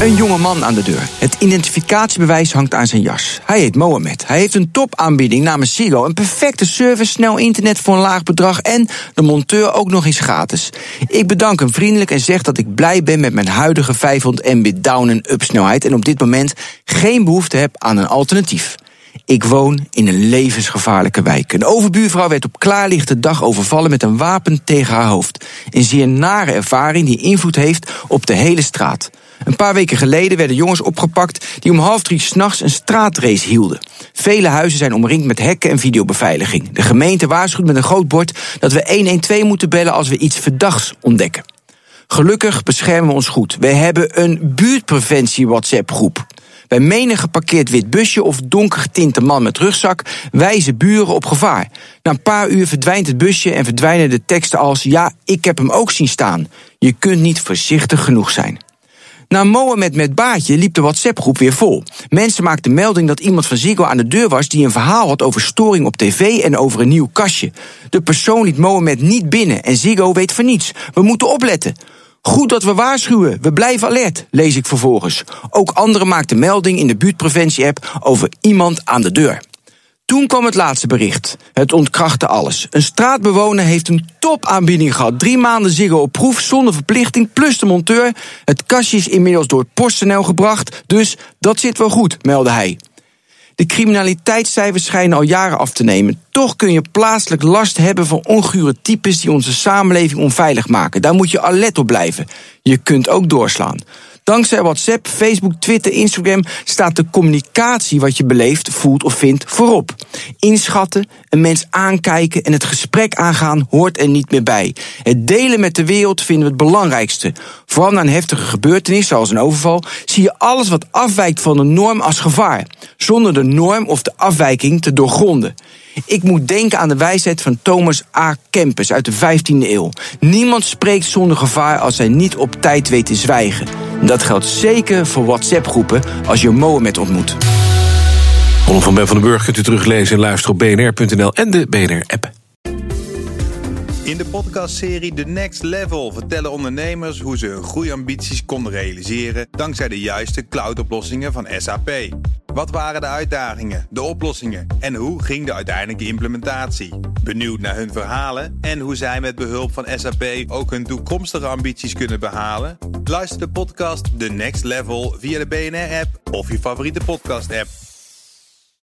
Een jonge man aan de deur. Het identificatiebewijs hangt aan zijn jas. Hij heet Mohamed. Hij heeft een topaanbieding namens Sigo. Een perfecte service, snel internet voor een laag bedrag en de monteur ook nog eens gratis. Ik bedank hem vriendelijk en zeg dat ik blij ben met mijn huidige 500 mbit down- en up snelheid en op dit moment geen behoefte heb aan een alternatief. Ik woon in een levensgevaarlijke wijk. Een overbuurvrouw werd op klaarlichte dag overvallen met een wapen tegen haar hoofd. Een zeer nare ervaring die invloed heeft op de hele straat. Een paar weken geleden werden jongens opgepakt die om half drie s'nachts een straatrace hielden. Vele huizen zijn omringd met hekken en videobeveiliging. De gemeente waarschuwt met een groot bord dat we 112 moeten bellen als we iets verdachts ontdekken. Gelukkig beschermen we ons goed. We hebben een buurtpreventie WhatsApp-groep. Bij menig geparkeerd wit busje of donker getinte man met rugzak wijzen buren op gevaar. Na een paar uur verdwijnt het busje en verdwijnen de teksten als: Ja, ik heb hem ook zien staan. Je kunt niet voorzichtig genoeg zijn. Na Mohamed met Baatje liep de WhatsApp-groep weer vol. Mensen maakten melding dat iemand van Ziggo aan de deur was die een verhaal had over storing op tv en over een nieuw kastje. De persoon liet Mohamed niet binnen en Ziggo weet van niets. We moeten opletten. Goed dat we waarschuwen, we blijven alert, lees ik vervolgens. Ook anderen maakten melding in de buurtpreventie-app over iemand aan de deur. Toen kwam het laatste bericht. Het ontkrachtte alles. Een straatbewoner heeft een topaanbieding gehad. Drie maanden Ziggo op proef, zonder verplichting, plus de monteur. Het kastje is inmiddels door het PostNL gebracht, dus dat zit wel goed, meldde hij. De criminaliteitscijfers schijnen al jaren af te nemen. Toch kun je plaatselijk last hebben van ongure types die onze samenleving onveilig maken. Daar moet je alert op blijven. Je kunt ook doorslaan. Dankzij WhatsApp, Facebook, Twitter, Instagram staat de communicatie wat je beleeft, voelt of vindt voorop. Inschatten, een mens aankijken en het gesprek aangaan hoort er niet meer bij. Het delen met de wereld vinden we het belangrijkste. Vooral na een heftige gebeurtenis, zoals een overval, zie je alles wat afwijkt van de norm als gevaar, zonder de norm of de afwijking te doorgronden. Ik moet denken aan de wijsheid van Thomas A. Kempis uit de 15e eeuw. Niemand spreekt zonder gevaar als hij niet op tijd weet te zwijgen. Dat geldt zeker voor WhatsApp-groepen als je Mohammed ontmoet. Column van Ben van den Burg kunt u teruglezen en luisteren op bnr.nl en de BNR-app. In de podcastserie The Next Level vertellen ondernemers hoe ze hun groeiambities konden realiseren dankzij de juiste cloudoplossingen van SAP. Wat waren de uitdagingen, de oplossingen en hoe ging de uiteindelijke implementatie? Benieuwd naar hun verhalen en hoe zij met behulp van SAP ook hun toekomstige ambities kunnen behalen? Luister de podcast The Next Level via de BNR-app of je favoriete podcast-app.